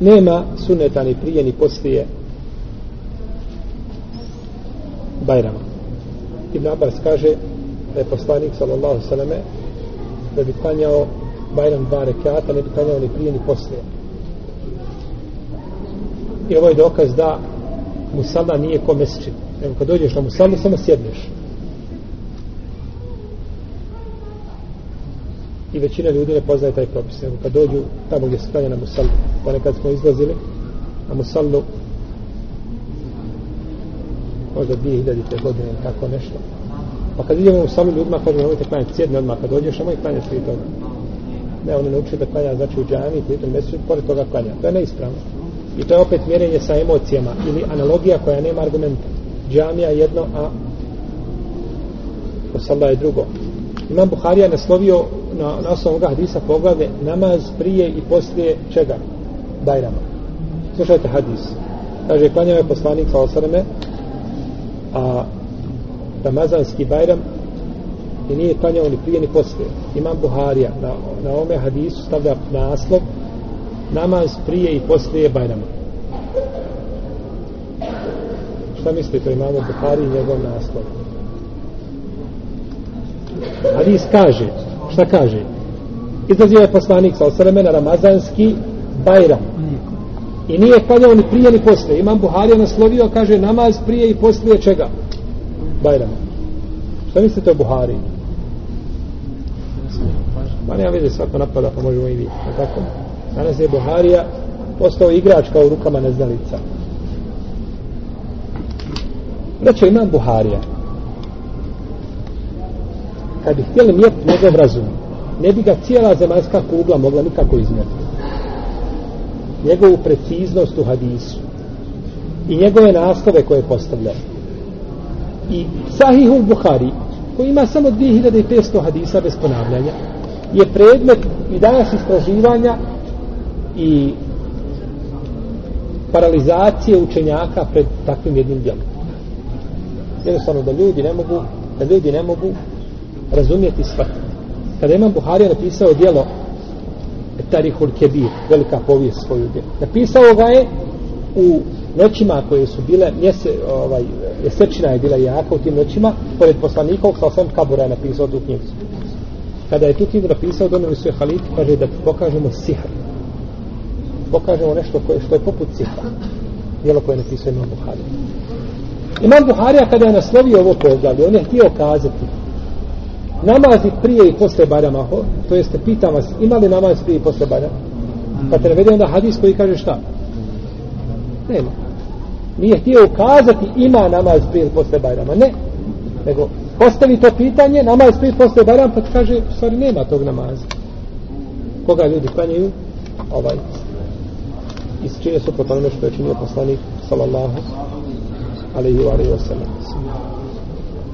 nema sunneta ni prije ni poslije Bajrama. Ibn Abbas kaže da je poslanik sallallahu sallame da bi klanjao Bajram dva rekata, ne bi klanjao ni prije ni poslije. I ovo je dokaz da musala nije ko mesečin. Evo kad dođeš na musalu, samo sjedneš. I većina ljudi ne poznaje taj propis. Nego kad dođu tamo gdje se klanja na musallu, ponekad smo izlazili na musallu možda 2000. godine ili tako nešto. Pa kad idemo u sami ljudima, kažemo, nemojte klanjati sjedni odmah, kad dođeš, nemoj klanjati prije toga. Ne, oni ne uči da klanja, znači u džami, prije toga mjesecu, pored toga klanja. To je neispravno. I to je opet mjerenje sa emocijama ili analogija koja nema argumenta. Džamija jedno, a musalla je drugo. Imam Buharija naslovio na, na osnovu ovoga hadisa poglavlje namaz prije i poslije čega? Bajrama. Slušajte hadis. Kaže, klanjao je poslanik sa osaleme, a Ramazanski Bajram i nije klanjao ni prije ni poslije. Imam Buharija na, na ome hadisu stavlja naslov namaz prije i poslije Bajrama. Šta mislite, imamo Buhari i njegov naslov? Hadis kaže, šta kaže? Izlazio je poslanik sa osreme na Ramazanski Bajram. I nije klanjao ni prije ni posle. Imam Buharija naslovio, kaže, namaz prije i poslije čega? Bajrama. Šta mislite o Buhari? Ma nema veze svako napada, pa možemo i vi. Tako? Danas je Buharija postao igračka u rukama neznalica. Reče imam Buharija. Kad bi htjeli mjeriti njegov razum, ne bi ga cijela zemaljska kugla mogla nikako izmjeriti. Njegovu preciznost u hadisu i njegove naslove koje postavlja. i Sahihul Buhari koji ima samo 2500 hadisa bez ponavljanja je predmet i danas istraživanja i paralizacije učenjaka pred takvim jednim djelom. Jednostavno da ljudi ne mogu da ljudi ne mogu razumijeti shvatiti. Kada imam Buharija napisao djelo Tarihul Kebir, velika povijest svoju djelo. Napisao ga je u noćima koje su bile mjese, ovaj, jesečina je bila jaka u tim noćima, pored poslanikov sa osam kabura je napisao tu knjigu. Kada je tu knjigu napisao, doneli su je Halid, kaže da pokažemo sihr. Pokažemo nešto koje, što je poput sihra. Dijelo koje je napisao Imam Buharija. Imam Buharija kada je naslovio ovo poglavlje, on je htio kazati namazi prije i posle Bajrama, to jeste pitam vas, ima li namaz prije i posle Bajrama? Pa te navede onda hadis koji kaže šta? Nema nije htio ukazati ima namaz prije ili posle Bajrama. Ne. Nego postavi to pitanje, namaz prije posle Bajrama, pa kaže, stvari nema tog namaza. Koga ljudi klanjaju? Ovaj. I čine su po tome što je činio poslanik, sallallahu alaihi wa alaihi wa sallam.